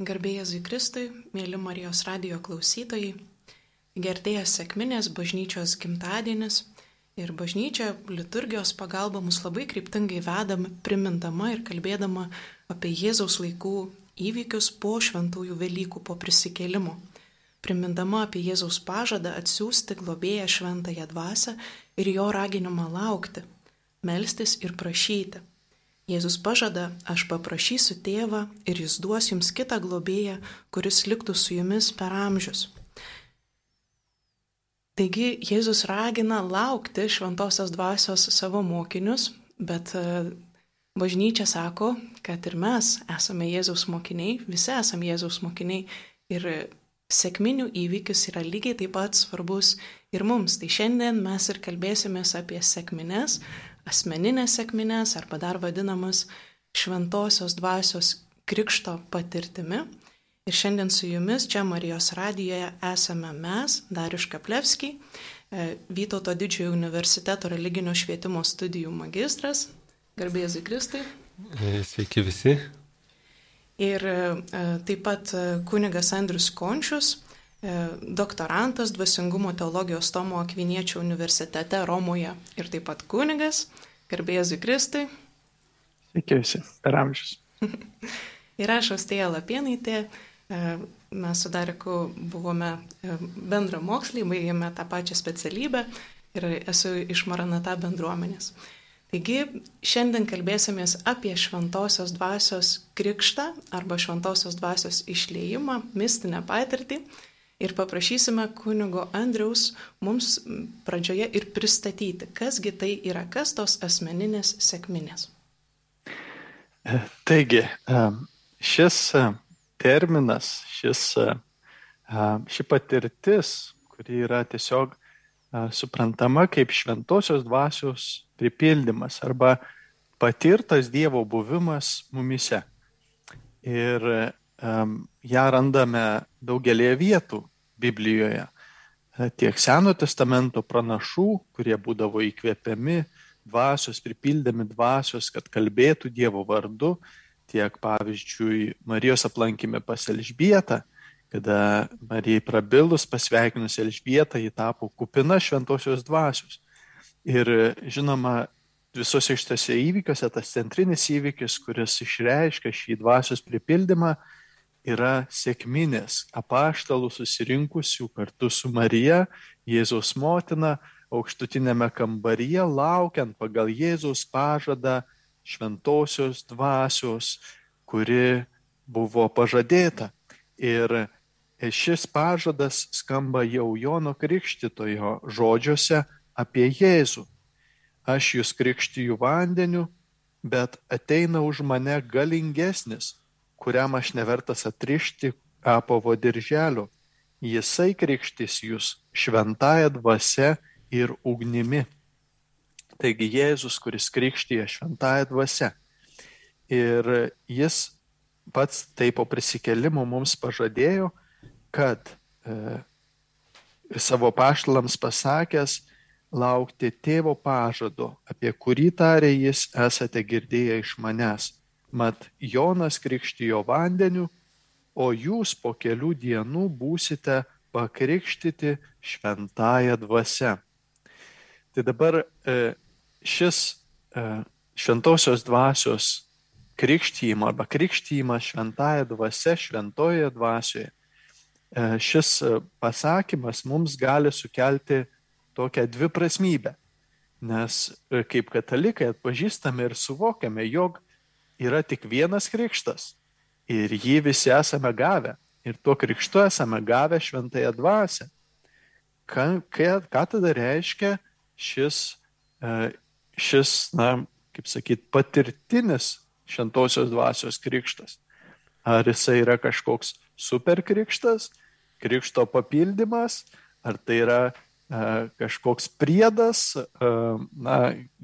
Garbėjai Kristui, mėly Marijos radio klausytojai, gertėjas sėkminės bažnyčios gimtadienis ir bažnyčia liturgijos pagalba mus labai kryptingai vedama, primindama ir kalbėdama apie Jėzaus laikų įvykius po šventųjų Velykų, po prisikėlimo. Primindama apie Jėzaus pažadą atsiųsti globėją šventąją dvasę ir jo raginimą laukti, melstis ir prašyti. Jėzus pažada, aš paprašysiu tėvą ir jis duos jums kitą globėją, kuris liktų su jumis per amžius. Taigi Jėzus ragina laukti šventosios dvasios savo mokinius, bet e, bažnyčia sako, kad ir mes esame Jėzaus mokiniai, visi esame Jėzaus mokiniai ir sėkminių įvykis yra lygiai taip pat svarbus ir mums. Tai šiandien mes ir kalbėsimės apie sėkmines, asmeninės sėkmines arba dar vadinamas šventosios dvasios krikšto patirtimi. Ir šiandien su jumis čia Marijos radijoje esame mes, Darius Kaplevskiai, e, Vytauto didžiojo universiteto religinio švietimo studijų magistras, garbėzai Kristai. E, sveiki visi. Ir e, taip pat kunigas Andrius Končius, doktorantas dvasingumo teologijos Tomo Akviniečio universitete Romoje ir taip pat kunigas, garbėzui Kristui. Sveiki visi, per amžius. ir aš Ostėja Lapienaitė, mes su Dariku buvome bendra moksliai, baigėme tą pačią specialybę ir esu iš Maranata bendruomenės. Taigi šiandien kalbėsimės apie šventosios dvasios krikštą arba šventosios dvasios išleimą, mistinę patirtį ir paprašysime kunigo Andriaus mums pradžioje ir pristatyti, kasgi tai yra, kas tos asmeninės sėkminės. E, taigi, e, šis e, terminas, šis, ši patirtis, kuri yra tiesiog suprantama kaip šventosios dvasios pripildymas arba patirtas Dievo buvimas mumise. Ir um, ją randame daugelėje vietų Biblijoje. Tiek Seno testamento pranašų, kurie būdavo įkvėpiami dvasios, pripildomi dvasios, kad kalbėtų Dievo vardu, tiek pavyzdžiui Marijos aplankime pas Elžbietą, kada Marijai prabilus pasveikinus Elžbietą, ji tapo kupina šventosios dvasios. Ir žinoma, visose šitose įvykiuose tas centrinis įvykis, kuris išreiškia šį dvasios pripildymą, yra sėkminės apaštalų susirinkusių kartu su Marija, Jėzaus motina, aukštutinėme kambaryje, laukiant pagal Jėzaus pažadą šventosios dvasios, kuri buvo pažadėta. Ir šis pažadas skamba jau Jono Krikštitojo žodžiuose apie Jėzų. Aš jūs krikštiju vandeniu, bet ateina už mane galingesnis, kuriam aš nevertas atrišti apovo dirželio. Jisai krikštys jūs šventąją dvasę ir ugnimi. Taigi Jėzus, kuris krikštyje šventąją dvasę. Ir jis pats taip po prisikelimo mums pažadėjo, kad e, savo paštalams pasakęs laukti tėvo pažado, apie kurį tarė jis esate girdėję iš manęs mat Jonas krikštijo vandeniu, o jūs po kelių dienų būsite pakrikštyti šventąją dvasę. Tai dabar e, šis e, šventosios dvasios krikštyjimo arba krikštyjimas šventąją dvasę, šventojoje dvasioje, e, šis pasakymas mums gali sukelti tokią dviprasmybę. Nes kaip katalikai atpažįstame ir suvokiame, jog yra tik vienas krikštas ir jį visi esame gavę. Ir tuo krikštu esame gavę šventąją dvasę. Ką, ką, tada reiškia šis, e, šis, na, kaip sakyt, patirtinis šventosios dvasios krikštas? Ar jisai yra kažkoks super krikštas, krikšto papildymas, ar tai yra e, kažkoks priedas, e, na,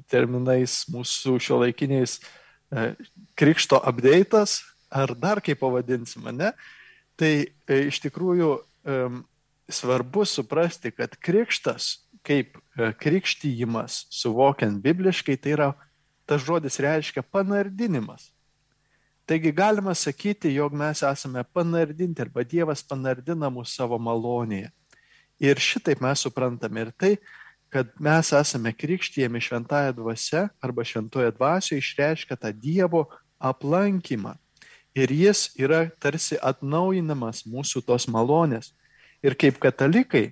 terminais mūsų šio laikiniais E, krikšto update'as, ar dar kaip pavadinsim, ne? Tai e, iš tikrųjų svarbu suprasti, kad krikštas, kaip e, krikštyjimas, suvokiant bibliškai, tai yra, tas žodis reiškia panardinimas. Taigi galima sakyti, jog mes esame panardinti arba Dievas panardina mus savo malonėje. Ir šitaip mes suprantame ir tai, kad mes esame krikštyjami šventąją dvasę arba šventoje dvasioje išreiškia tą Dievo aplankymą. Ir jis yra tarsi atnaujinamas mūsų tos malonės. Ir kaip katalikai,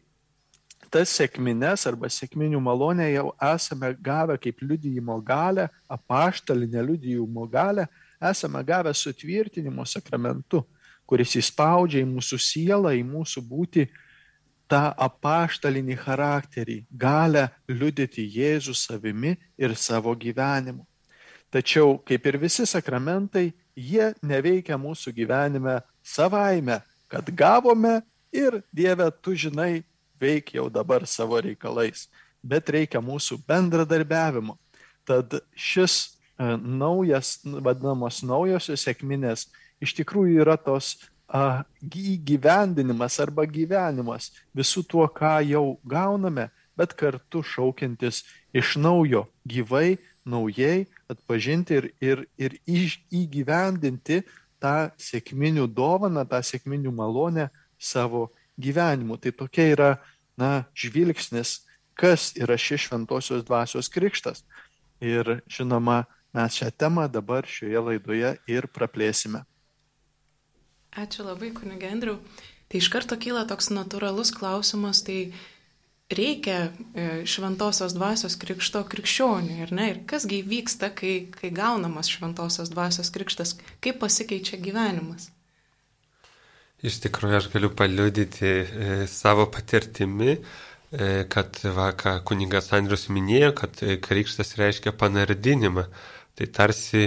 tas sėkmines arba sėkminių malonę jau esame gavę kaip liudijimo galę, apaštalinę liudijimo galę, esame gavę sutvirtinimo sakramentu, kuris įspaudžia į mūsų sielą, į mūsų būti tą apaštalinį charakterį, galę liudyti Jėzų savimi ir savo gyvenimu. Tačiau, kaip ir visi sakramentai, jie neveikia mūsų gyvenime savaime, kad gavome ir Dieve, tu žinai, veik jau dabar savo reikalais, bet reikia mūsų bendradarbiavimo. Tad šis E, naujas, vadinamos naujosios sėkminės, iš tikrųjų yra tos įgyvendinimas arba gyvenimas visų tuo, ką jau gauname, bet kartu šaukiantis iš naujo gyvai, naujai atpažinti ir, ir, ir iš, įgyvendinti tą sėkminių dovaną, tą sėkminių malonę savo gyvenimu. Tai tokia yra, na, žvilgsnis, kas yra šis šventosios dvasios krikštas. Ir žinoma, mes šią temą dabar šioje laidoje ir praplėsime. Ačiū labai, kunigė Andriu. Tai iš karto kyla toks natūralus klausimas, tai reikia e, šventosios dvasios krikšto krikščioniui, ar ne? Ir kasgi vyksta, kai, kai gaunamas šventosios dvasios krikštas, kaip pasikeičia gyvenimas? Iš tikrųjų, aš galiu paliudyti e, savo patirtimi, e, kad, va, ką kuningas Andrius minėjo, kad e, krikštas reiškia panardinimą. Tai tarsi,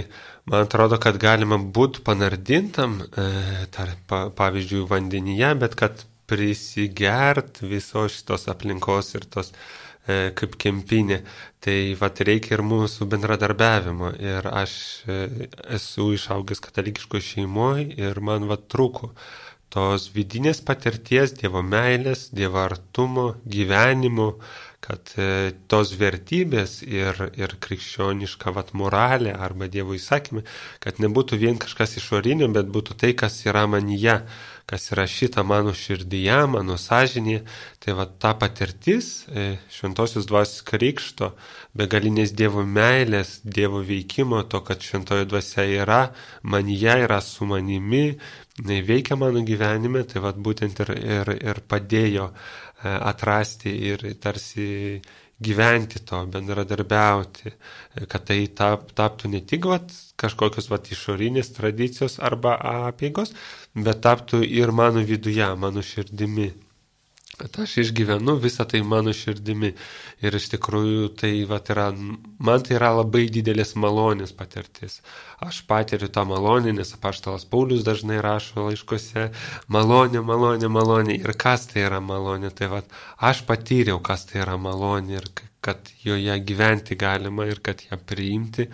man atrodo, kad galima būti panardintam, e, tar, pa, pavyzdžiui, vandenyje, bet kad prisigert visos šitos aplinkos ir tos e, kaip kempinė. Tai vat reikia ir mūsų bendradarbiavimo. Ir aš e, esu išaugęs katalikiško šeimoje ir man vat trūko tos vidinės patirties, Dievo meilės, Dievo artumo, gyvenimo, kad e, tos vertybės ir, ir krikščioniška vat, moralė arba Dievo įsakymai, kad nebūtų vien kažkas išorinio, bet būtų tai, kas yra manyje, kas yra šita mano širdyje, mano sąžinėje. Tai va ta patirtis e, šventosios dvasios krikšto, begalinės Dievo meilės, Dievo veikimo, to, kad šventoji dvasia yra, manyje yra su manimi, veikia mano gyvenime, tai va būtent ir, ir, ir padėjo E, atrasti ir tarsi gyventi to, bendradarbiauti, e, kad tai tap, taptų ne tik vat, kažkokios vat, išorinės tradicijos arba apėgos, bet taptų ir mano viduje, mano širdimi kad aš išgyvenu visą tai mano širdimi. Ir iš tikrųjų tai vat, yra, man tai yra labai didelės malonės patirtis. Aš patiriu tą malonę, nes apaštalas Paulius dažnai rašo laiškose malonė, malonė, malonė. Ir kas tai yra malonė? Tai vat, aš patyriau, kas tai yra malonė ir kad joje gyventi galima ir kad ją priimti.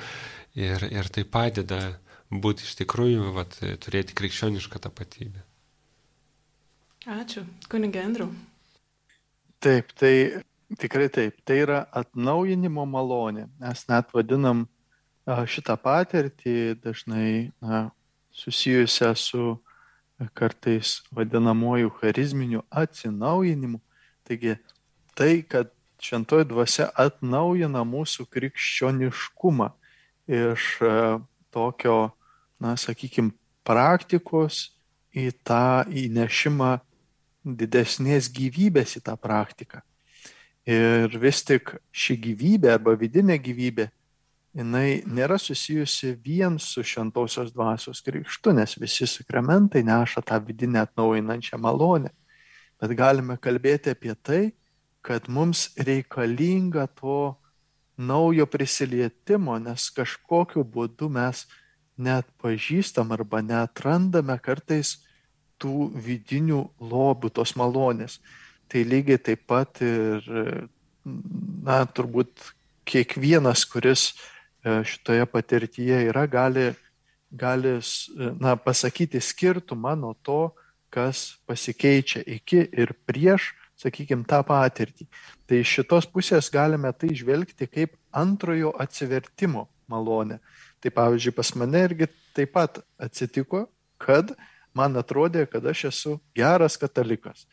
Ir, ir tai padeda būti iš tikrųjų, vat, turėti krikščionišką tapatybę. Ačiū, kunigė Andriu. Taip, tai tikrai taip. Tai yra atnaujinimo malonė. Mes net vadinam šitą patirtį dažnai na, susijusią su kartais vadinamoju charizminiu atsinaujinimu. Taigi tai, kad šventoji dvasia atnaujina mūsų krikščioniškumą iš tokio, na, sakykime, praktikos į tą įnešimą didesnės gyvybės į tą praktiką. Ir vis tik ši gyvybė arba vidinė gyvybė, jinai nėra susijusi vien su šventosios dvasios krikštu, nes visi sakramentai neša tą vidinę atnaujinančią malonę. Bet galime kalbėti apie tai, kad mums reikalinga to naujo prisilietimo, nes kažkokiu būdu mes net pažįstam arba netrandame kartais tų vidinių lobių, tos malonės. Tai lygiai taip pat ir, na, turbūt kiekvienas, kuris e, šitoje patirtyje yra, gali, gali na, pasakyti skirtumą nuo to, kas pasikeičia iki ir prieš, sakykime, tą patirtį. Tai iš šitos pusės galime tai žvelgti kaip antrojo atsivertimo malonę. Tai pavyzdžiui, pas mane irgi taip pat atsitiko, kad man atrodė, kad aš esu geras katalikas.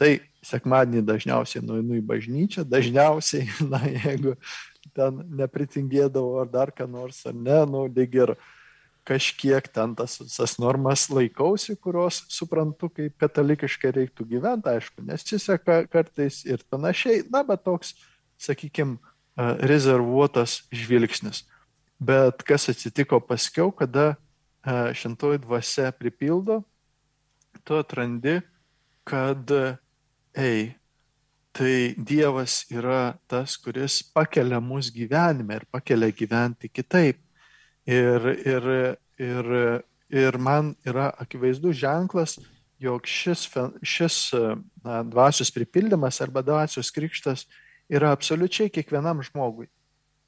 Tai sekmadienį dažniausiai nueinu į bažnyčią, dažniausiai, na, jeigu ten nepritingėdavau ar dar ką nors, ar ne, nu, lyg ir kažkiek ten tas visas normas laikausi, kurios suprantu, kaip katalikiškai reiktų gyventi, aišku, nesiseka kartais ir panašiai, na, bet toks, sakykime, rezervuotas žvilgsnis. Bet kas atsitiko paskiau, kada šentoji dvasia pripildo, tu atrandi, kad, ei, tai Dievas yra tas, kuris pakelia mus gyvenime ir pakelia gyventi kitaip. Ir, ir, ir, ir man yra akivaizdus ženklas, jog šis, šis na, dvasios pripildymas arba dvasios krikštas yra absoliučiai kiekvienam žmogui.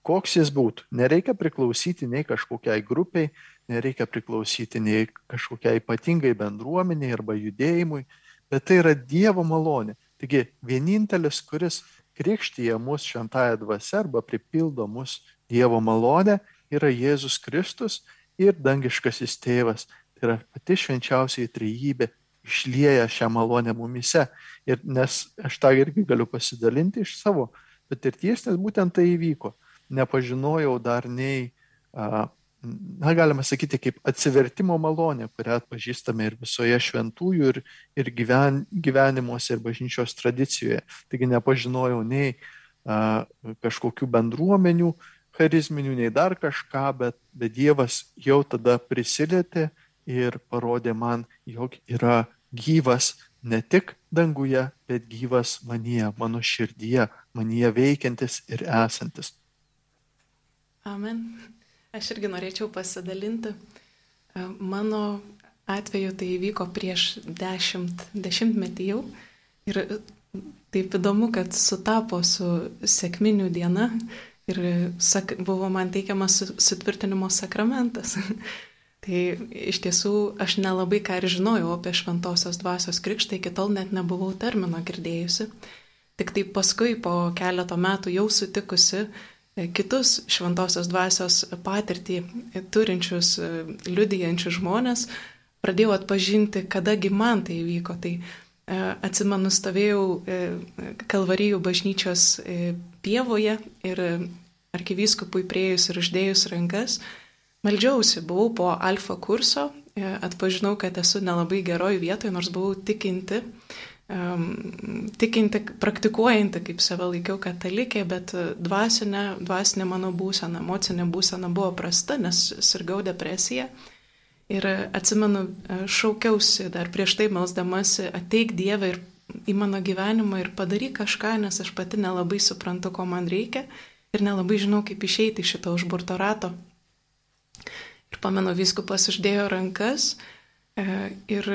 Koks jis būtų. Nereikia priklausyti nei kažkokiai grupiai, nereikia priklausyti nei kažkokiai ypatingai bendruomeniai arba judėjimui, bet tai yra Dievo malonė. Taigi vienintelis, kuris krikštyje mus šventąją dvasę arba pripildo mus Dievo malonę, yra Jėzus Kristus ir dangiškasis tėvas. Tai yra pati švenčiausiai trejybė išlieja šią malonę mumise. Ir nes aš tą irgi galiu pasidalinti iš savo patirties, nes būtent tai įvyko. Nepažinojau dar nei a, na, galima sakyti, kaip atsivertimo malonė, kurią atpažįstame ir visoje šventųjų, ir, ir gyven, gyvenimuose, ir bažnyčios tradicijoje. Taigi nepažinojau nei a, kažkokių bendruomenių charizminių, nei dar kažką, bet, bet Dievas jau tada prisilietė ir parodė man, jog yra gyvas ne tik danguje, bet gyvas manyje, mano širdyje, manyje veikiantis ir esantis. Amen. Aš irgi norėčiau pasidalinti. E, mano atveju tai įvyko prieš dešimt, dešimtmetį jau. Ir taip įdomu, kad sutapo su sėkminių diena ir sak, buvo man teikiamas sutvirtinimo sakramentas. tai iš tiesų aš nelabai ką ir žinojau apie šventosios dvasios krikštą, iki tol net nebuvau termino girdėjusi. Tik tai paskui po keleto metų jau sutikusi E, kitus šventosios dvasios patirtį turinčius, e, liudijančius žmonės, pradėjau atpažinti, kadagi man tai įvyko. Tai e, atsimenu, stovėjau Kalvarijų bažnyčios pievoje ir arkivyskupui priejus ir uždėjus rankas, meldžiausi, buvau po alfa kurso, atpažinau, kad esu nelabai geroj vietoje, nors buvau tikinti um, tikinti, praktikuojanti, kaip save laikiau katalikė, bet dvasinė, dvasinė mano būsena, emocinė būsena buvo prasta, nes sirgau depresiją. Ir atsimenu, šaukiausi dar prieš tai melsdamasi, ateik Dievą ir į mano gyvenimą ir padaryk kažką, nes aš pati nelabai suprantu, ko man reikia ir nelabai žinau, kaip išeiti iš šito užburto rato. Ir pamenu, viskupas uždėjo rankas e, ir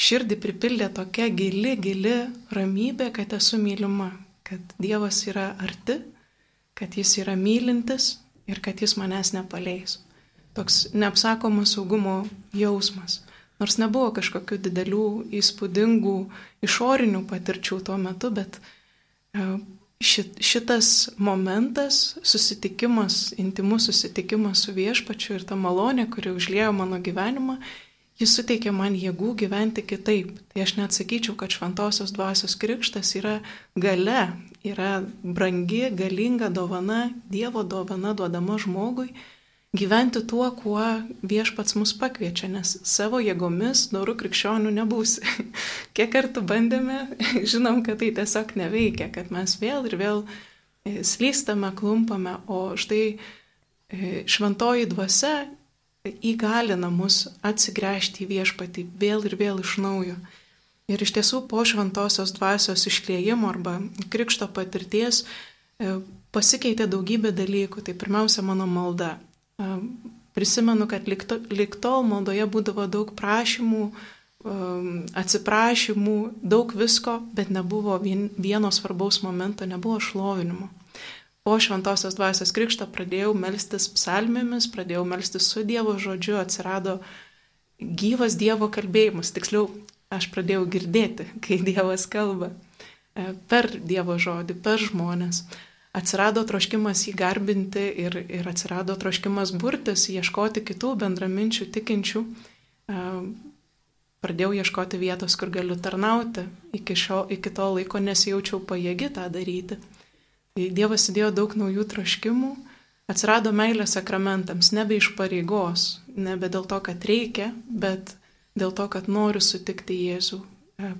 širdį pripildė tokia gili, gili ramybė, kad esu mylima, kad Dievas yra arti, kad Jis yra mylintis ir kad Jis manęs nepaleis. Toks neapsakomas saugumo jausmas. Nors nebuvo kažkokių didelių įspūdingų išorinių patirčių tuo metu, bet e, šitas momentas, susitikimas, intimus susitikimas su viešpačiu ir ta malonė, kuri užlėjo mano gyvenimą, Jis suteikė man jėgų gyventi kitaip. Tai aš net sakyčiau, kad šventosios dvasios krikštas yra gale, yra brangi, galinga dovana, Dievo dovana duodama žmogui gyventi tuo, kuo viešpats mus pakviečia, nes savo jėgomis dorų krikščionių nebūsi. Kiek kartų bandėme, žinom, kad tai tiesiog neveikia, kad mes vėl ir vėl e, slystame, klumpame, o štai e, šventoji dvasia įgalina mus atsigręžti į viešpatį vėl ir vėl iš naujo. Ir iš tiesų po šventosios dvasios išliejimo arba krikšto patirties e, pasikeitė daugybė dalykų. Tai pirmiausia mano malda. E, prisimenu, kad lik tol maldoje būdavo daug prašymų, e, atsiprašymų, daug visko, bet nebuvo vieno svarbaus momento, nebuvo šlovinimo po šventosios dvasios krikšto pradėjau melstis psalmėmis, pradėjau melstis su Dievo žodžiu, atsirado gyvas Dievo kalbėjimas. Tiksliau, aš pradėjau girdėti, kai Dievas kalba e, per Dievo žodį, per žmonės. atsirado troškimas jį garbinti ir, ir atsirado troškimas burtis, ieškoti kitų bendraminčių, tikinčių. Pradėjau ieškoti vietos, kur galiu tarnauti. Iki, šio, iki to laiko nesijaučiau pajėgi tą daryti. Dievas įdėjo daug naujų troškimų, atsirado meilė sakramentams, nebe iš pareigos, nebe dėl to, kad reikia, bet dėl to, kad noriu sutikti Jėzų,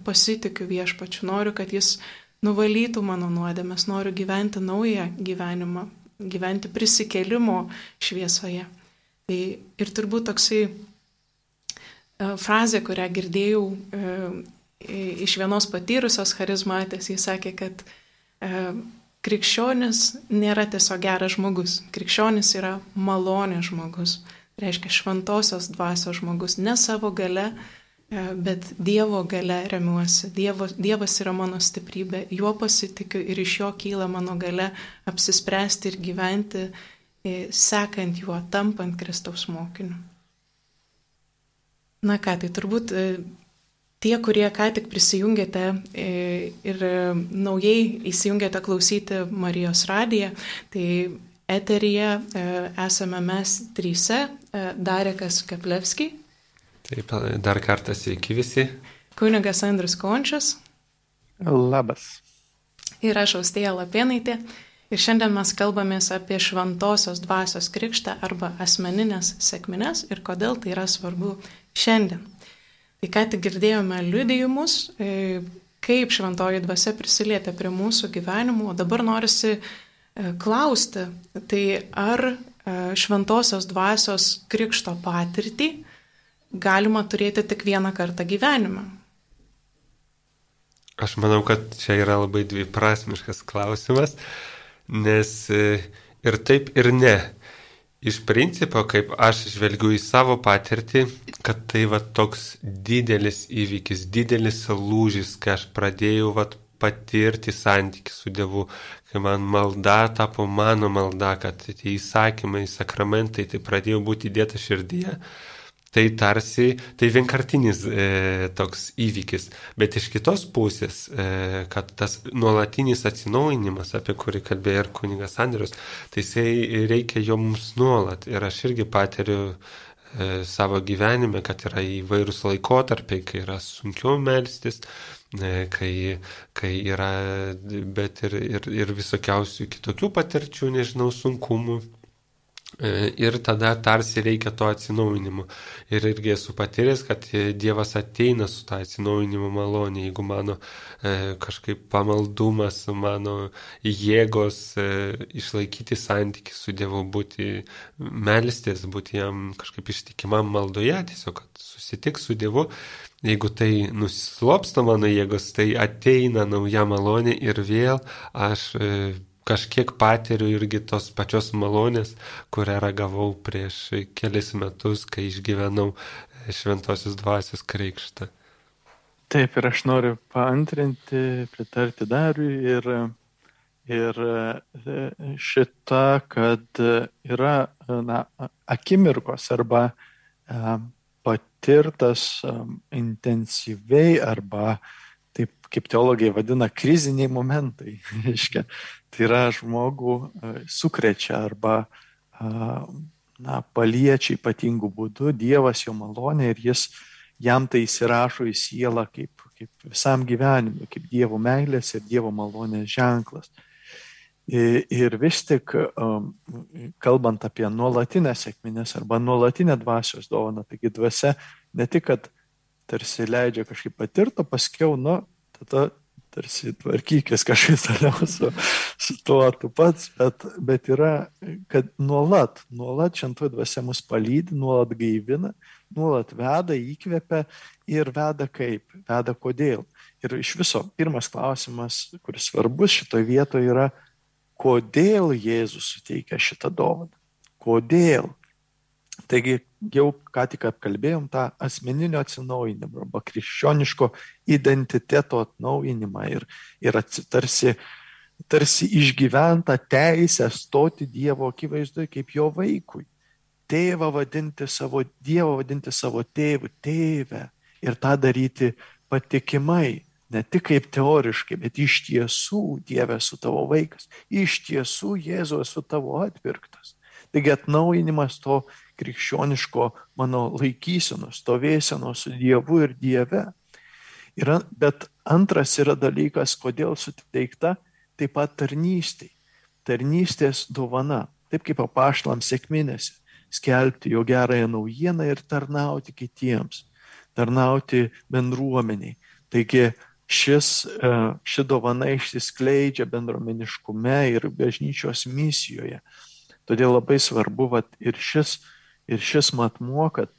pasitikiu viešpačiu, noriu, kad jis nuvalytų mano nuodėmės, noriu gyventi naują gyvenimą, gyventi prisikelimo šviesoje. Tai ir turbūt toksai e, frazė, kurią girdėjau e, iš vienos patyrusios charizmatės, jis sakė, kad e, krikščionis nėra tiesiog geras žmogus, krikščionis yra malonės žmogus, reiškia šventosios dvasios žmogus, ne savo gale, E, bet Dievo gale remiuosi, Dievo, Dievas yra mano stiprybė, juo pasitikiu ir iš jo kyla mano gale apsispręsti ir gyventi, e, sekant juo, tampant Kristaus mokiniu. Na ką, tai turbūt e, tie, kurie ką tik prisijungėte ir naujai įsijungėte klausyti Marijos radiją, tai eteryje esame mes tryse, Darekas Kaplevski. Taip, dar kartą sveiki visi. Kunigas Andrius Končius. Labas. Ir aš Austėja Lapienaitė. Ir šiandien mes kalbamės apie šventosios dvasios krikštą arba asmeninės sėkmines ir kodėl tai yra svarbu šiandien. Tai ką tik girdėjome liudijimus, e, kaip šventoji dvasia prisilietė prie mūsų gyvenimų, o dabar norisi e, klausti, tai ar e, šventosios dvasios krikšto patirtį galima turėti tik vieną kartą gyvenime? Aš manau, kad čia yra labai dviprasmiškas klausimas, nes ir taip, ir ne. Iš principo, kaip aš žvelgiu į savo patirtį, kad tai va toks didelis įvykis, didelis lūžis, kai aš pradėjau va patirti santykių su Dievu, kai man malda tapo mano malda, kad tie įsakymai, sakramentai, tai pradėjo būti įdėta širdyje. Mm Tai tarsi, tai vienkartinis e, toks įvykis, bet iš kitos pusės, e, kad tas nuolatinis atsinaujinimas, apie kurį kalbėjo ir kunigas Andrius, tai jisai reikia jo mums nuolat. Ir aš irgi patiriu e, savo gyvenime, kad yra įvairūs laikotarpiai, kai yra sunkiau melstis, e, kai, kai yra, bet ir, ir, ir visokiausių kitokių patirčių, nežinau, sunkumų. E, ir tada tarsi reikia to atsinaujinimo. Ir irgi esu patyręs, kad Dievas ateina su tą atsinaujinimo malonė, jeigu mano e, kažkaip pamaldumas, mano jėgos e, išlaikyti santyki su Dievu, būti melstis, būti jam kažkaip ištikimam maldoje, tiesiog, kad susitiks su Dievu. Jeigu tai nuslopsta mano jėgos, tai ateina nauja malonė ir vėl aš e, kažkiek patiriu irgi tos pačios malonės, kurią ragavau prieš kelis metus, kai išgyvenau šventosios dvasios krikštą. Taip, ir aš noriu paantrinti, pritarti dariui ir, ir šitą, kad yra na, akimirkos arba patirtas intensyviai arba taip kaip teologai vadina, kriziniai momentai. Tai yra žmogų e, sukrečia arba na, paliečia ypatingų būdų Dievas jo malonė ir jis jam tai įsirašo į sielą kaip, kaip visam gyvenimui, kaip Dievo meilės ir Dievo malonės ženklas. Ir vis tik, kalbant apie nuolatinę sėkminės arba nuolatinę dvasios dovaną, taigi dvasia ne tik, kad tarsi leidžia kažkaip patirto, paskiau, nu, tada tarsi tvarkykis kažkaip toliau su, su tuo tu pats, bet, bet yra, kad nuolat, nuolat šventoji dvasia mus palydi, nuolat gaivina, nuolat veda, įkvepia ir veda kaip, veda kodėl. Ir iš viso pirmas klausimas, kuris svarbus šitoje vietoje yra, kodėl Jėzus suteikia šitą dovaną. Kodėl? Taigi jau ką tik apkalbėjom tą asmeninio atsinaujinimą arba krikščioniško identiteto atnaujinimą ir, ir tarsi, tarsi išgyventą teisę stoti Dievo akivaizdoje kaip jo vaikui. Tėvą vadinti savo, Dievą vadinti savo tėvų, tėvę ir tą daryti patikimai, ne tik kaip teoriškai, bet iš tiesų Dieve esu tavo vaikas, iš tiesų Jėzu esu tavo atpirktas. Taigi atnaujinimas to krikščioniško mano laikysenos, stovėsenos su Dievu ir Dieve. Yra, bet antras yra dalykas, kodėl suteikta taip pat tarnystė. Tarnystės dovana, taip kaip apaštlams sėkminėse, skelbti jo gerąją naujieną ir tarnauti kitiems, tarnauti bendruomeniai. Taigi šis, e, ši dovana išsiskleidžia bendromeniškume ir bažnyčios misijoje. Todėl labai svarbu vat, ir, šis, ir šis matmuo, kad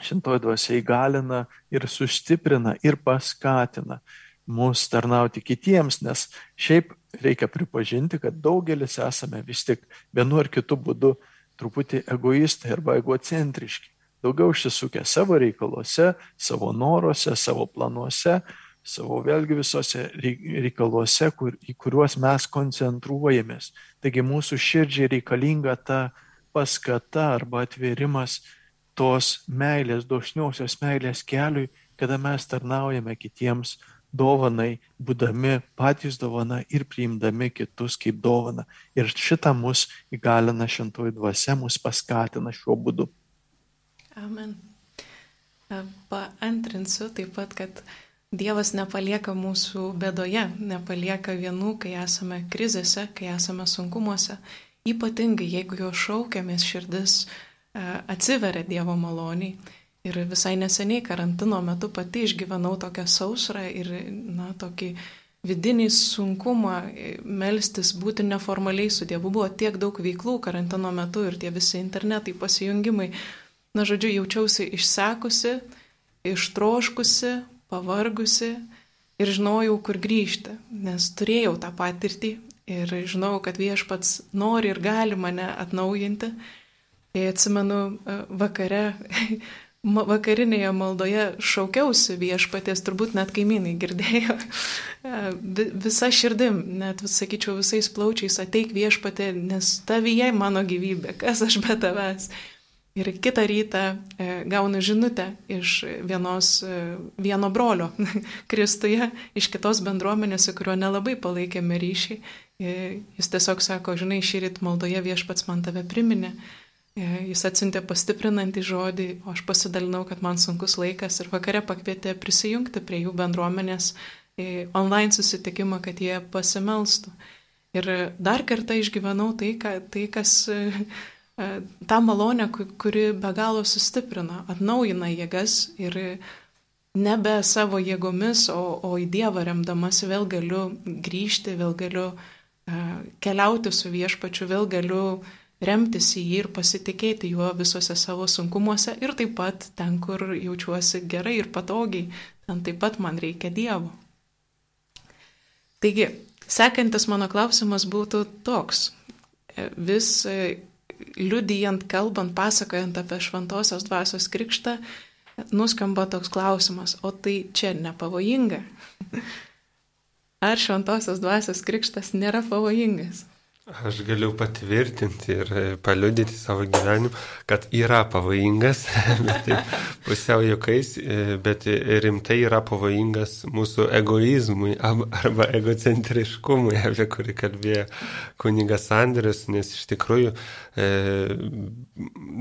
šintoji dvasia įgalina ir sustiprina ir paskatina mus tarnauti kitiems, nes šiaip reikia pripažinti, kad daugelis esame vis tik vienu ar kitu būdu truputį egoistai arba egocentriški. Daugiau užsisukę savo reikaluose, savo noruose, savo planuose, savo vėlgi visose reikaluose, kur, į kuriuos mes koncentruojamės. Taigi mūsų širdžiai reikalinga ta paskata arba atvėrimas tos meilės, dažniausios meilės keliui, kada mes tarnaujame kitiems dovanai, būdami patys dovana ir priimdami kitus kaip dovana. Ir šitą mus įgalina šintoji dvasia, mus paskatina šiuo būdu. Amen. Paantrinsiu taip pat, kad Dievas nepalieka mūsų bėdoje, nepalieka vienų, kai esame krizėse, kai esame sunkumuose. Ypatingai, jeigu jo šaukiamės širdis e, atsiveria Dievo maloniai. Ir visai neseniai karantino metu pati išgyvenau tokią sausrą ir, na, tokį vidinį sunkumą e, melstis, būti neformaliai su Dievu. Buvo tiek daug veiklų karantino metu ir tie visi internetai, pasijungimai. Na, žodžiu, jaučiausi išsekusi, ištroškusi, pavargusi ir žinojau, kur grįžti, nes turėjau tą patirtį ir žinau, kad viešpats nori ir gali mane atnaujinti. Tai atsimenu e, vakare, vakarinėje maldoje šaukiausi viešpatės, turbūt net kaimynai girdėjo. E, visa širdim, net sakyčiau visais plaučiais, ateik viešpatė, nes tavyje mano gyvybė, kas aš be tavęs. Ir kitą rytą e, gaunu žinutę iš vienos, e, vieno brolio Kristuje, iš kitos bendruomenės, su kuriuo nelabai palaikėme ryšį. E, jis tiesiog sako, žinai, šį rytą maldoje viešpats man tave priminė. Jis atsintė pastiprinantį žodį, o aš pasidalinau, kad man sunkus laikas ir vakare pakvietė prisijungti prie jų bendruomenės online susitikimą, kad jie pasimelstų. Ir dar kartą išgyvenau tai, ką, tai kas tą malonę, kuri be galo sustiprina, atnaujina jėgas ir nebe savo jėgomis, o, o į Dievą remdamasi vėl galiu grįžti, vėl galiu uh, keliauti su viešpačiu, vėl galiu remtis į jį ir pasitikėti juo visose savo sunkumuose ir taip pat ten, kur jaučiuosi gerai ir patogiai, ten taip pat man reikia Dievo. Taigi, sekantis mano klausimas būtų toks. Vis liudijant, kalbant, pasakojant apie šventosios dvasios krikštą, nuskamba toks klausimas, o tai čia nepavojinga? Ar šventosios dvasios krikštas nėra pavojingas? Aš galiu patvirtinti ir paliudyti savo gyvenimu, kad yra pavojingas, bet taip pusiau juokais, bet rimtai yra pavojingas mūsų egoizmui arba egocentriškumui, apie kurį kalbėjo kunigas Andrius, nes iš tikrųjų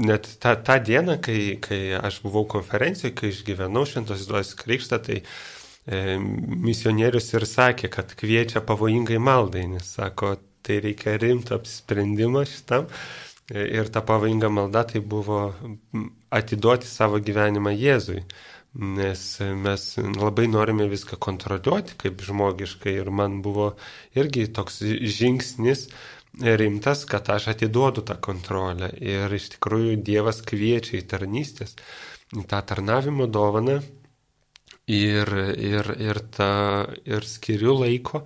net tą, tą dieną, kai, kai aš buvau konferencijoje, kai išgyvenau šventos duos krikštą, tai misionierius ir sakė, kad kviečia pavojingai maldai, nes sako, tai reikia rimto apsisprendimo šitam. Ir ta pavojinga malda tai buvo atiduoti savo gyvenimą Jėzui. Nes mes labai norime viską kontroliuoti kaip žmogiškai ir man buvo irgi toks žingsnis rimtas, kad aš atiduodu tą kontrolę. Ir iš tikrųjų Dievas kviečia į tarnystės, į tą tarnavimo dovaną ir, ir, ir, ta, ir skiriu laiko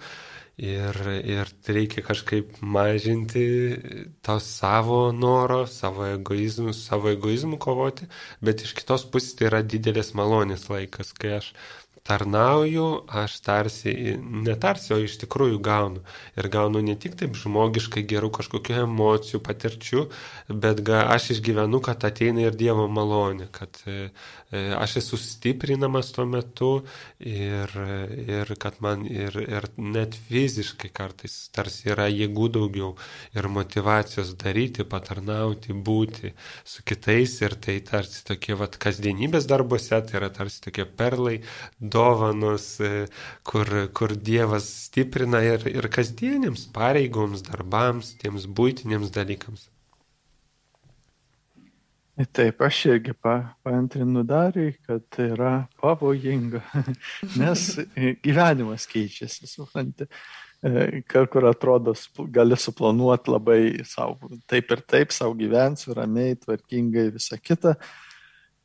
Ir, ir reikia kažkaip mažinti to savo noro, savo egoizmų, savo egoizmų kovoti, bet iš kitos pusės tai yra didelės malonės laikas, kai aš tarnauju, aš tarsi, netarsi, o iš tikrųjų gaunu. Ir gaunu ne tik taip žmogiškai gerų kažkokių emocijų, patirčių, bet ga, aš išgyvenu, kad ateina ir Dievo malonė, kad e, e, aš esu stiprinamas tuo metu ir, ir kad man ir, ir net fiziškai kartais tarsi yra jėgų daugiau ir motivacijos daryti, patarnauti, būti su kitais ir tai tarsi tokie vat kasdienybės darbuose, tai yra tarsi tokie perlai, dovanos, e, kur, kur Dievas stiprina ir, ir kasdieniams pareigoms, darbams, tiems būtiniams dalykams. Taip, aš irgi pa, paantrinu dariui, kad tai yra pavojinga, nes gyvenimas keičiasi, suprantate. Kur atrodo, gali suplanuoti labai savo, taip ir taip, savo gyvensiu, ramiai, tvarkingai, visą kitą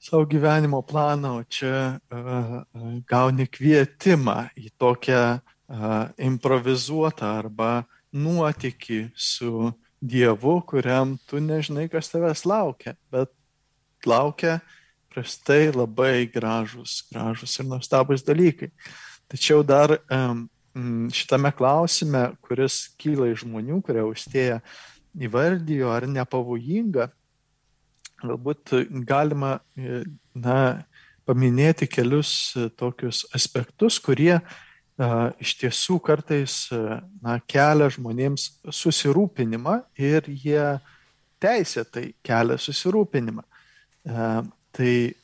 savo gyvenimo planą, o čia uh, gauni kvietimą į tokią uh, improvizuotą arba nuotikį su Dievu, kuriam tu nežinai, kas tavęs laukia, bet laukia prastai labai gražus, gražus ir nuostabus dalykai. Tačiau dar um, šitame klausime, kuris kyla iš žmonių, kurie užtėja įvardijo, ar nepavojinga galbūt galima na, paminėti kelius tokius aspektus, kurie iš tiesų kartais na, kelia žmonėms susirūpinimą ir jie teisėtai kelia susirūpinimą. Tai e,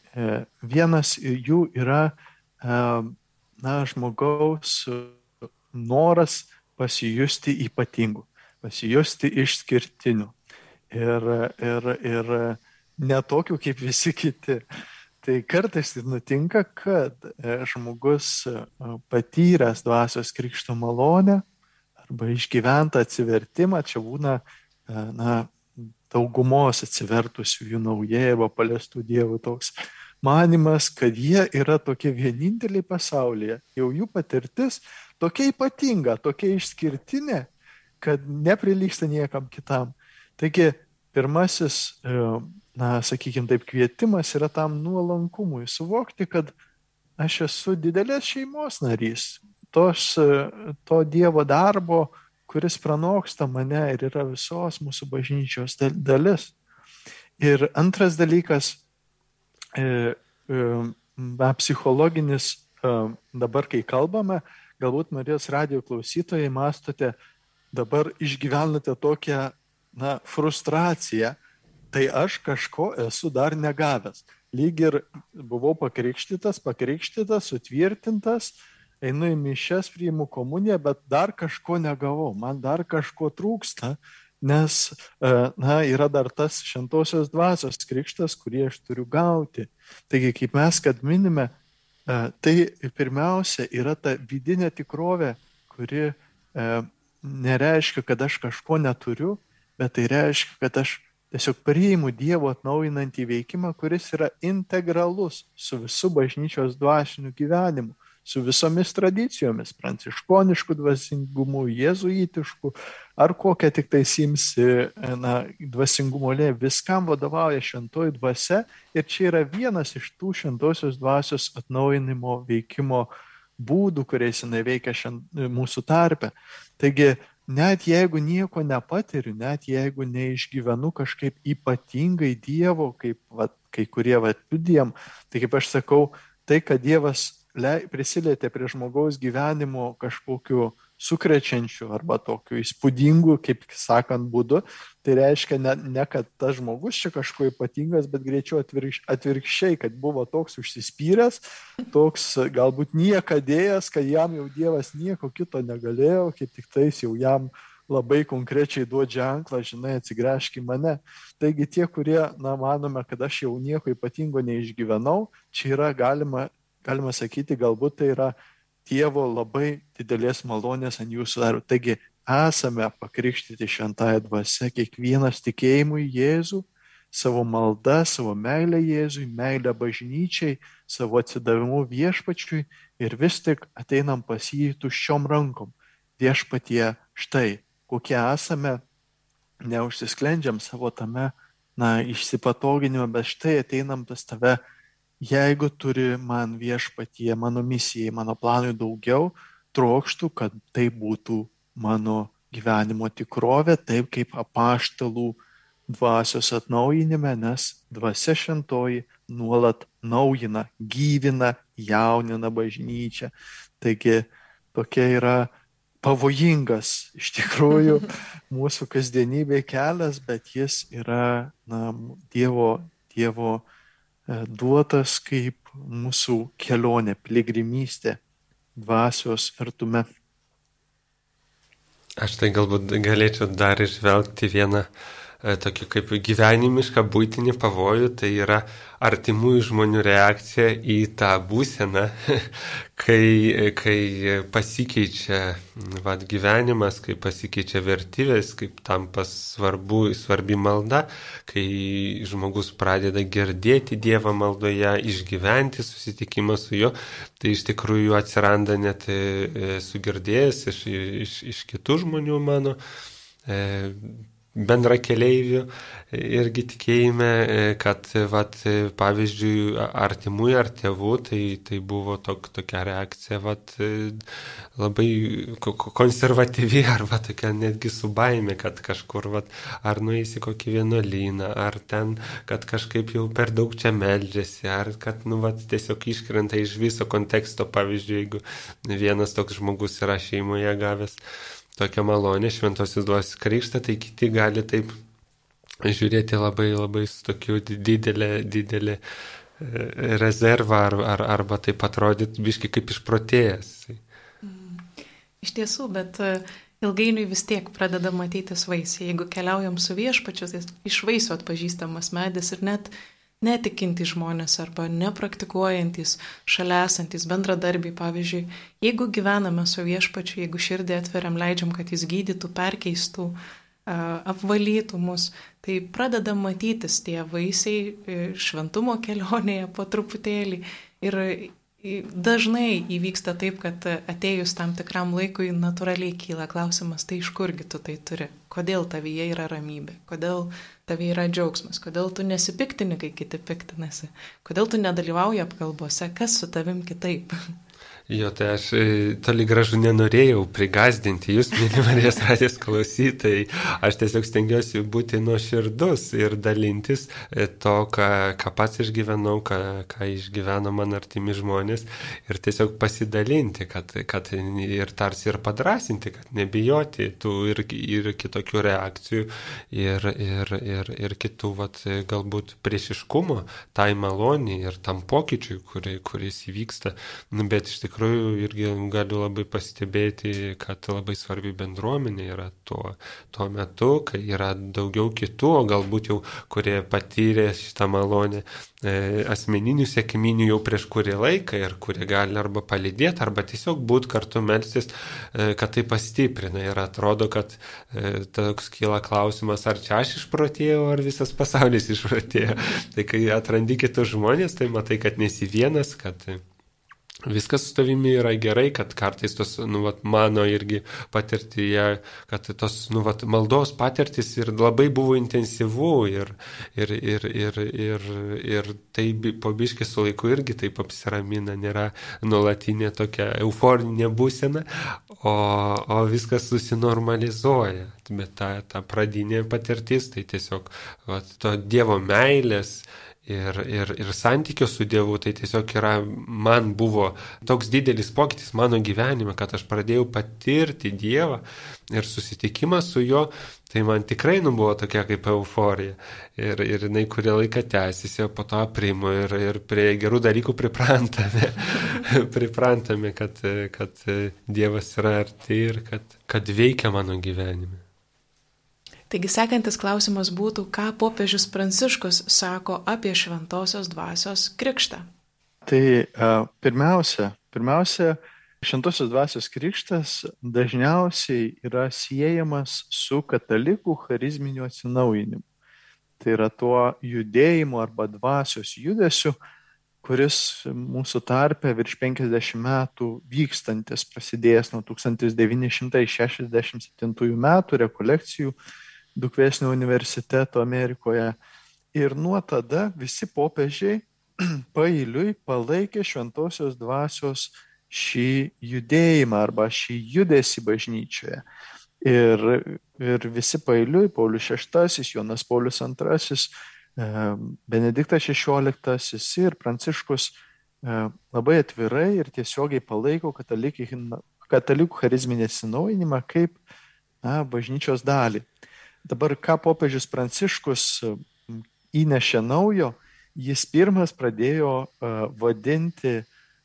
vienas jų yra na, žmogaus noras pasijusti ypatingu, pasijusti išskirtiniu. Ir, ir, ir netokių kaip visi kiti. Tai kartais tai nutinka, kad e, žmogus e, patyręs dvasios krikšto malonę arba išgyventą atsivertimą, čia būna e, na, daugumos atsivertusių jų naujai arba paliestų dievų toks manimas, kad jie yra tokie vieninteliai pasaulyje, jau jų patirtis tokia ypatinga, tokia išskirtinė, kad neprilyksta niekam kitam. Taigi pirmasis na, sakykime taip, kvietimas yra tam nuolankumui, suvokti, kad aš esu didelės šeimos narys, tos, to Dievo darbo, kuris pranoksta mane ir yra visos mūsų bažnyčios dalis. Ir antras dalykas, e, e, psichologinis, e, dabar kai kalbame, galbūt Marijos radio klausytojai mastote, dabar išgyvenate tokią na, frustraciją, tai aš kažko esu dar negavęs. Lyg ir buvau pakrikštytas, pakrikštytas, sutvirtintas, einu į mišes, priimu komuniją, bet dar kažko negavau, man dar kažko trūksta, nes e, na, yra dar tas šventosios dvasios krikštas, kurį aš turiu gauti. Taigi, kaip mes, kad minime, e, tai pirmiausia yra ta vidinė tikrovė, kuri e, nereiškia, kad aš kažko neturiu, bet tai reiškia, kad aš Tiesiog priimu Dievo atnaujinantį veikimą, kuris yra integralus su visų bažnyčios dvasiniu gyvenimu, su visomis tradicijomis, pranciškonišku dvasingumu, jėzuitišku, ar kokią tik tai simsi na, dvasingumo lė, viskam vadovauja šventoji dvasia ir čia yra vienas iš tų šventosios dvasios atnaujinimo veikimo būdų, kuriais jinai veikia šiand, mūsų tarpe. Taigi net jeigu nieko nepatiriu, net jeigu neišgyvenu kažkaip ypatingai Dievo, kaip va, kai kurie liudijam, tai kaip aš sakau, tai, kad Dievas prisilietė prie žmogaus gyvenimo kažkokiu sukrečiančiu arba tokiu įspūdingu, kaip sakant, būdu, tai reiškia ne, ne kad tas žmogus čia kažko ypatingas, bet greičiau atvirkš, atvirkščiai, kad buvo toks užsispyręs, toks galbūt niekadėjas, kad jam jau Dievas nieko kito negalėjo, kaip tik tais jau jam labai konkrečiai duoti ženklą, žinai, atsigręžk į mane. Taigi tie, kurie, na, manome, kad aš jau nieko ypatingo neišgyvenau, čia yra galima, galima sakyti, galbūt tai yra Dievo labai didelės malonės ant jūsų darbo. Taigi esame pakrikštyti šventąją dvasę, kiekvienas tikėjimui Jėzų, savo maldą, savo meilę Jėzui, meilę bažnyčiai, savo atsidavimu viešpačiui ir vis tik ateinam pas jį tuščiom rankom. Viešpatie, štai, kokie esame, neužsisklendžiam savo tame, na, išsipatoginimą, bet štai ateinam pas tave jeigu turi man viešpatie, mano misijai, mano planui daugiau, trokštų, kad tai būtų mano gyvenimo tikrovė, taip kaip apaštalų dvasios atnaujinime, nes dvasia šventoji nuolat naujina, gyvina, jaunina bažnyčią. Taigi tokia yra pavojingas iš tikrųjų mūsų kasdienybė kelias, bet jis yra na, Dievo, dievo e, duotas kaip mūsų kelionė, piligrimystė dvasios artume. Aš tai galbūt galėčiau dar išvelgti vieną tokį kaip gyvenimišką būtinį pavojų, tai yra artimųjų žmonių reakcija į tą būseną, kai, kai pasikeičia vat, gyvenimas, kai pasikeičia vertybės, kaip tampa svarbu, svarbi malda, kai žmogus pradeda girdėti Dievą maldoje, išgyventi susitikimą su juo, tai iš tikrųjų atsiranda net e, sugirdėjęs iš, iš, iš kitų žmonių mano e, bendra keleivių irgi tikėjime, e, kad, vat, pavyzdžiui, artimųjų ar tėvų, tai, tai buvo tok, tokia reakcija, vat, labai konservatyvi arba tokia netgi su baime, kad kažkur, vat, ar nueisi kokį vienuolyną, ar ten, kad kažkaip jau per daug čia meldžiasi, ar kad, nu, vat, tiesiog iškrenta iš viso konteksto, pavyzdžiui, jeigu vienas toks žmogus yra šeimoje gavęs tokią malonę šventosios duos krikštą, tai kiti gali taip žiūrėti labai labai su tokiu didelė, didelė e, rezervą ar, ar, arba taip atrodyti biški kaip išprotėjęs. Mm. Iš tiesų, bet e, ilgainiui vis tiek pradeda matytis vaisiai. Jeigu keliaujam su viešpačiu, tai iš vaisių atpažįstamas medis ir net netikintys žmonės arba nepraktikuojantys, šalia esantys bendradarbiai, pavyzdžiui, jeigu gyvename su viešpačiu, jeigu širdį atveriam, leidžiam, kad jis gydytų, perkeistų, apvalytų mus, tai pradeda matytis tie vaisiai e, šventumo kelionėje po truputėlį ir Dažnai įvyksta taip, kad atėjus tam tikram laikui natūraliai kyla klausimas, tai iš kurgi tu tai turi, kodėl tavyje yra ramybė, kodėl tavyje yra džiaugsmas, kodėl tu nesipiktini, kai kiti piktinasi, kodėl tu nedalyvauji apkalbose, kas su tavim kitaip. Jo, tai aš e, toli gražu nenorėjau prigazdinti jūs, mėly Marijos radės klausytojai. Aš tiesiog stengiuosi būti nuoširdus ir dalintis e, to, ką, ką pats išgyvenau, ką, ką išgyveno man artimi žmonės ir tiesiog pasidalinti, kad, kad ir tarsi ir padrasinti, kad nebijoti tų ir, ir kitokių reakcijų ir, ir, ir, ir kitų vat, galbūt priešiškumo tai maloniai ir tam pokyčiui, kuri, kuris įvyksta. Nu, bet iš tikrųjų tikrųjų irgi galiu labai pastebėti, kad labai svarbi bendruomenė yra tuo, tuo metu, kai yra daugiau kitų, o galbūt jau kurie patyrė šitą malonę e, asmeninių sėkminių jau prieš kurį laiką ir kurie gali arba palidėti, arba tiesiog būti kartu melstis, e, kad tai pastiprina. Ir atrodo, kad e, toks kyla klausimas, ar čia aš išprotėjau, ar visas pasaulis išprotėjo. Tai kai atrandi kitus žmonės, tai matai, kad nesi vienas, kad viskas su tavimi yra gerai, kad kartais tos, nu, vat, mano irgi patirtyje, kad tos, nu, vat, maldos patirtis ir labai buvo intensyvu ir, ir, ir, ir, ir, ir tai po biškį su laiku irgi taip apsiramina, nėra nuolatinė tokia euforinė būsena, o, o viskas susinormalizuoja. Bet ta, ta pradinė patirtis, tai tiesiog vat, to Dievo meilės, ir, ir, ir santykio su Dievu, tai tiesiog yra, man buvo toks didelis pokytis mano gyvenime, kad aš pradėjau patirti Dievą ir susitikimą su juo, tai man tikrai nu buvo tokia kaip euforija. Ir, ir jinai kurį laiką tęsiasi, o po to aprimu ir, ir prie gerų dalykų priprantame, priprantame, kad, kad Dievas yra arti ir kad, kad veikia mano gyvenime. Taigi sekantis klausimas būtų, ką popiežius Pranciškus sako apie šventosios dvasios krikštą. Tai uh, pirmiausia, pirmiausia, šventosios dvasios krikštas dažniausiai yra siejamas su katalikų charizminiu atsinaujinimu. Tai yra tuo judėjimu arba dvasios judesiu, kuris mūsų tarpe virš 50 metų vykstantis, prasidėjęs nuo 1967 metų rekolekcijų Dukvesnio universiteto Amerikoje. Ir nuo tada visi popiežiai pailiui palaikė šventosios dvasios šį judėjimą arba šį judesį bažnyčioje. Ir, ir visi pailiui, Paulius VI, Jonas Paulius II, Benediktas XVI ir Pranciškus labai atvirai ir tiesiogiai palaiko katalikų charizminį atsinaujinimą kaip na, bažnyčios dalį. Dabar ką popiežius Pranciškus įnešė naujo, jis pirmas pradėjo vadinti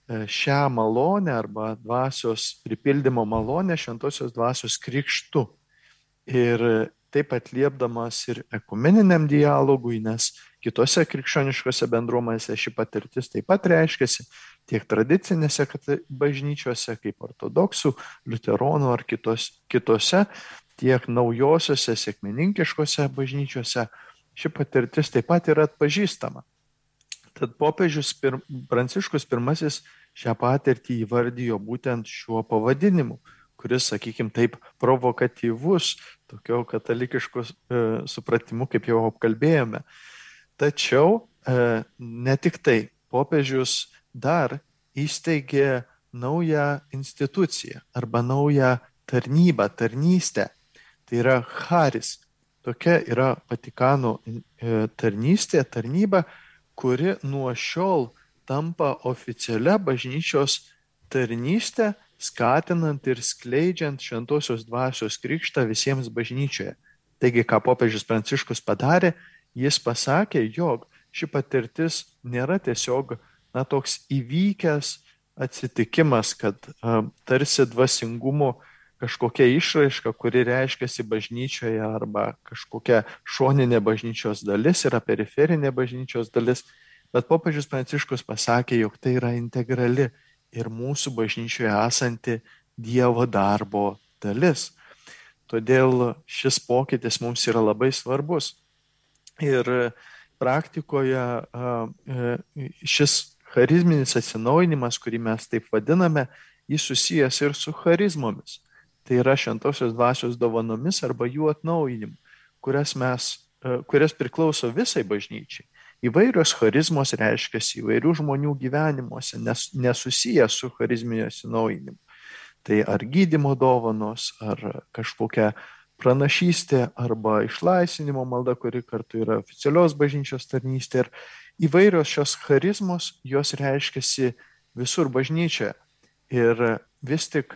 šią malonę arba dvasios pripildymo malonę šventosios dvasios krikštu. Ir taip atliepdamas ir ekumeniniam dialogui, nes kitose krikščioniškose bendruomenėse ši patirtis taip pat reiškiasi tiek tradicinėse bažnyčiose, kaip ortodoksų, liuteronų ar kitos, kitose, tiek naujosiuose sėkmininkiškose bažnyčiose ši patirtis taip pat yra atpažįstama. Tad popiežius pir, Pranciškus I šią patirtį įvardijo būtent šiuo pavadinimu, kuris, sakykime, taip provokatyvus, tokio katalikiško e, supratimu, kaip jau apkalbėjome. Tačiau e, ne tik tai, popiežius dar įsteigė naują instituciją arba naują tarnybą, tarnystę tai yra Haris. Tokia yra Vatikano e, tarnystė, tarnyba, kuri nuo šiol tampa oficialia bažnyčios tarnystė, skatinant ir skleidžiant šventosios dvasios krikštą visiems bažnyčioje. Taigi, ką popiežius Pranciškus padarė, jis pasakė, jog ši patirtis nėra tiesiog na, toks įvykęs atsitikimas, kad a, tarsi dvasingumo kažkokia išraiška, kuri reiškiasi bažnyčioje arba kažkokia šoninė bažnyčios dalis yra periferinė bažnyčios dalis, bet popiežius Pranciškus pasakė, jog tai yra integrali ir mūsų bažnyčioje esanti Dievo darbo dalis. Todėl šis pokytis mums yra labai svarbus. Ir praktikoje e, šis charizminis atsinaujinimas, kurį mes taip vadiname, jis susijęs ir su charizmomis tai yra šventosios dvasios dovanomis arba jų atnaujinimu, kurias, mes, e, kurias priklauso visai bažnyčiai. Įvairios charizmos reiškiasi įvairių žmonių gyvenimuose, nes, nesusiję su charizminio atsinaujinimu. Tai ar gydimo dovanos, ar kažkokia pranašystė, arba išlaisvinimo malda, kuri kartu yra oficialios bažnyčios tarnystė. Ir įvairios šios charizmos, jos reiškiasi visur bažnyčioje. Ir vis tik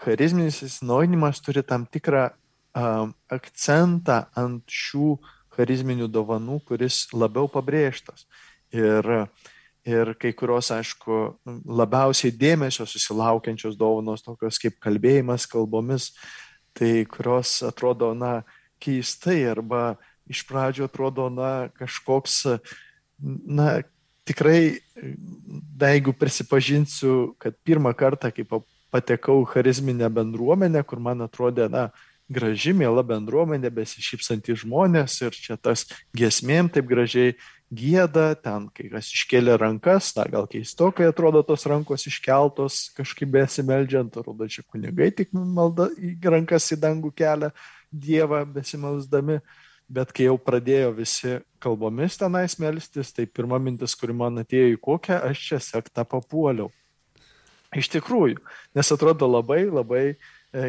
charizminis įsinaujinimas turi tam tikrą um, akcentą ant šių charizminių dovanų, kuris labiau pabrėžtas. Ir, ir kai kurios, aišku, labiausiai dėmesio susilaukiančios dovanos, tokios kaip kalbėjimas kalbomis, tai kurios atrodo, na, keistai arba iš pradžio atrodo, na, kažkoks, na, tikrai, na, jeigu prisipažinsiu, kad pirmą kartą, kaip patekau charizminę bendruomenę, kur man atrodė, na, graži, mėla bendruomenė, besišypsantys žmonės ir čia tas giesmėm taip gražiai gėda, ten kai kas iškėlė rankas, na gal keistokai atrodo tos rankos iškeltos, kažkaip besimeldžiant, atrodo čia kunigai tik malda, rankas į dangų kelią Dievą besimelsdami, bet kai jau pradėjo visi kalbomis tenais melstis, tai pirma mintis, kuri man atėjo į kokią, aš čia sektą papuoliau. Iš tikrųjų, nes atrodo labai, labai e,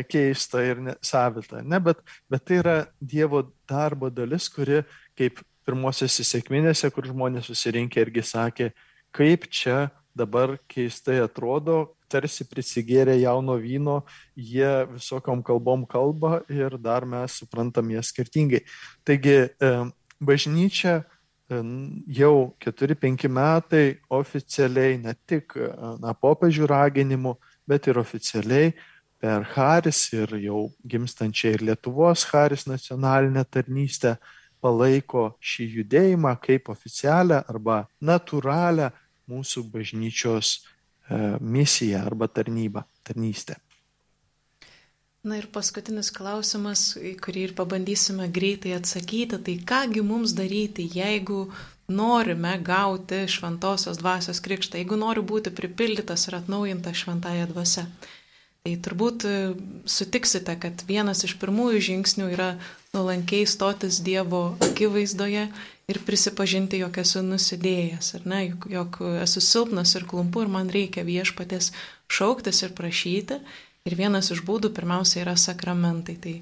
keista ir savita. Ne, bet, bet tai yra Dievo darbo dalis, kuri, kaip pirmosiose sėkminėse, kur žmonės susirinkė irgi sakė, kaip čia dabar keistai atrodo, tarsi prisigėrė jauno vyno, jie visokiam kalbom kalba ir dar mes suprantam jas skirtingai. Taigi, e, bažnyčia jau 4-5 metai oficialiai ne tik na, popiežių raginimu, bet ir oficialiai per Haris ir jau gimstančią ir Lietuvos Haris nacionalinę tarnystę palaiko šį judėjimą kaip oficialią arba natūralią mūsų bažnyčios e, misiją arba tarnybą, tarnystę. Na ir paskutinis klausimas, kurį ir pabandysime greitai atsakyti, tai kągi mums daryti, jeigu norime gauti šventosios dvasios krikštą, jeigu noriu būti pripildytas ir atnaujintas šventąją dvasę. Tai turbūt e, sutiksite, kad vienas iš pirmųjų žingsnių yra nuolankiai stotis Dievo akivaizdoje ir prisipažinti, jog esu nusidėjęs, ar ne, jog, jog esu silpnas ir klumpu ir man reikia viešpatės šauktis ir prašyti. Ir vienas iš būdų pirmiausia yra sakramentai. Tai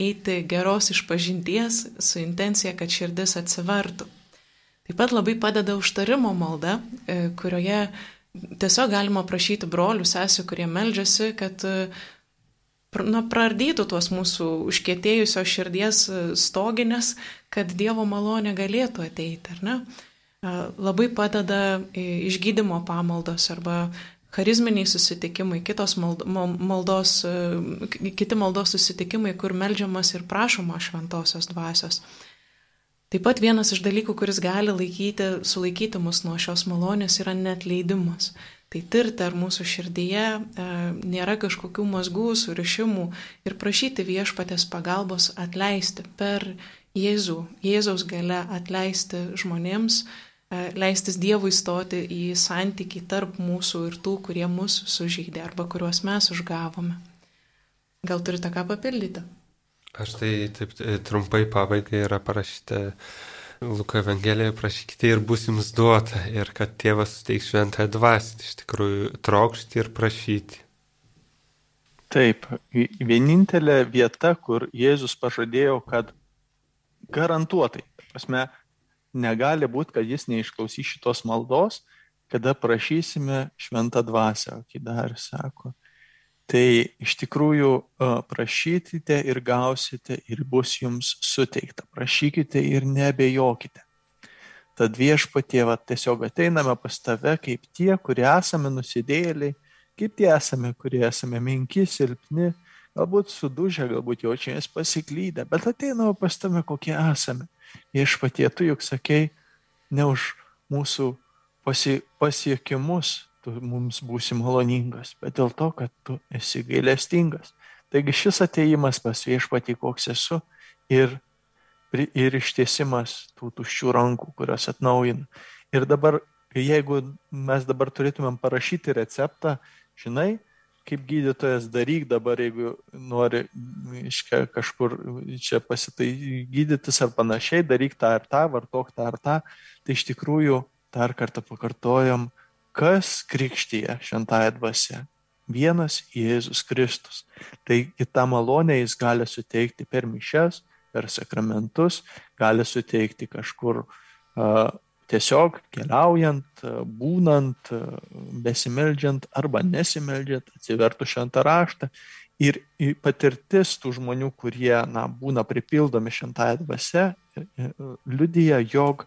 eiti geros išpažinties su intencija, kad širdis atsivertų. Taip pat labai padeda užtarimo malda, e, kurioje tiesiog galima prašyti brolių, sesijų, kurie meldžiasi, kad na, prardytų tuos mūsų užkėtėjusios širdies e, stoginės, kad Dievo malonė galėtų ateiti, ar ne? Labai padeda e, išgydymo pamaldos arba charizminiai susitikimai, kitos maldos, e, kiti maldos susitikimai, kur melžiamas ir prašoma šventosios dvasios. Taip pat vienas iš dalykų, kuris gali laikyti, sulaikyti mus nuo šios malonės, yra net leidimas. Tai tirti, ar mūsų širdyje e, nėra kažkokių mazgų, surišimų ir prašyti viešpatės pagalbos atleisti per Jėzų, Jėzaus gale atleisti žmonėms, e, leistis Dievui stoti į santyki tarp mūsų ir tų, kurie mūsų sužeidė arba kuriuos mes užgavome. Gal turite ką papildyti? Aš tai taip e, trumpai pabaigai yra parašyta Luko Evangelijoje prašykite ir bus jums duota ir kad tėvas suteiks šventąją dvasį, iš tikrųjų trokšti ir prašyti. Taip, vienintelė vieta, kur Jėzus pažadėjo, kad garantuotai, prasme, negali būti, kad jis neišklausys šitos maldos, kada prašysime šventą dvasę, o kai dar sako, Tai iš tikrųjų prašykite ir gausite ir bus jums suteikta. Prašykite ir nebejokite. Tad viešpatie, va, tiesiog ateiname pas tave kaip tie, kurie esame nusidėliai, kaip tie esame, kurie esame menki, silpni, galbūt sudužę, galbūt jaučiamės pasiklydę, bet ateiname pas tave, kokie esame. Viešpatie, tu juk sakei, ne už mūsų pasi, pasiekimus tu mums būsi maloningas, bet dėl to, kad tu esi gailestingas. Taigi šis ateimas pas viešpatį, koks esu, ir, ir ištiesimas tų tuščių rankų, kurios atnaujina. Ir dabar, jeigu mes dabar turėtumėm parašyti receptą, žinai, kaip gydytojas daryk dabar, jeigu nori iškia, kažkur čia pasitai gydytis ar panašiai, daryk tą ar tą, vartok tą ar tą, tai iš tikrųjų dar kartą pakartojom, kas krikštyje šventąją dvasę? Vienas Jėzus Kristus. Taigi tą malonę jis gali suteikti per mišes, per sakramentus, gali suteikti kažkur uh, tiesiog keliaujant, būnant, besimeldžiant arba nesimeldžiant, atsivertų šventą raštą. Ir patirtis tų žmonių, kurie na, būna pripildomi šventąją dvasę, liudyja, jog,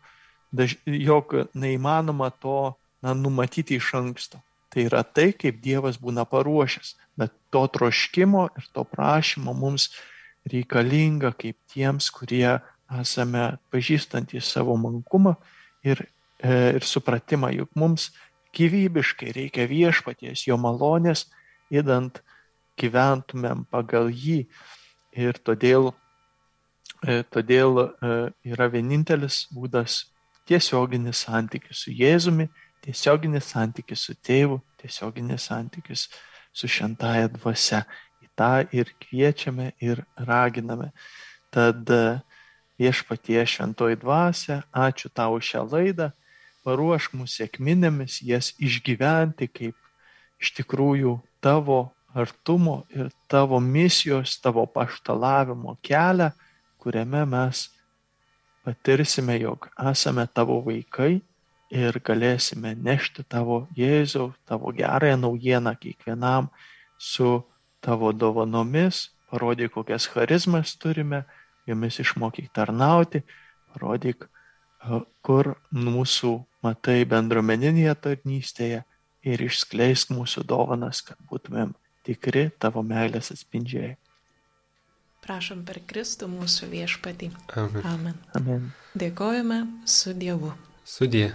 daž, jog neįmanoma to na, numatyti iš anksto. Tai yra tai, kaip Dievas būna paruošęs, bet to troškimo ir to prašymo mums reikalinga kaip tiems, kurie esame pažįstantys savo mankumą ir, e, ir supratimą, juk mums gyvybiškai reikia viešpaties, jo malonės, įdant gyventumėm pagal jį. Ir todėl, e, todėl e, yra vienintelis būdas tiesioginis santykis su Jėzumi tiesioginis santykis su tėvu, tiesioginis santykis su šventaja dvasia. Į tą ir kviečiame ir raginame. Tad e, viešpatie šventoji dvasia, ačiū tau šią laidą, paruošk mūsų sėkminėmis jas išgyventi kaip iš tikrųjų tavo artumo ir tavo misijos, tavo paštalavimo kelią, kuriame mes patirsime, jog esame tavo vaikai ir galėsime nešti tavo Jėzau, tavo gerąją naujieną kiekvienam su tavo dovanomis, parodyk, kokias charizmas turime, jomis išmokyk tarnauti, parodyk, kur mūsų matai bendruomeninėje tarnystėje ir išskleisk mūsų dovanas, kad būtumėm tikri tavo meilės atspindžiai. Prašom per Kristų mūsų viešpatį. Amen. Amen. Amen. Dėkojame su Dievu. Sudie.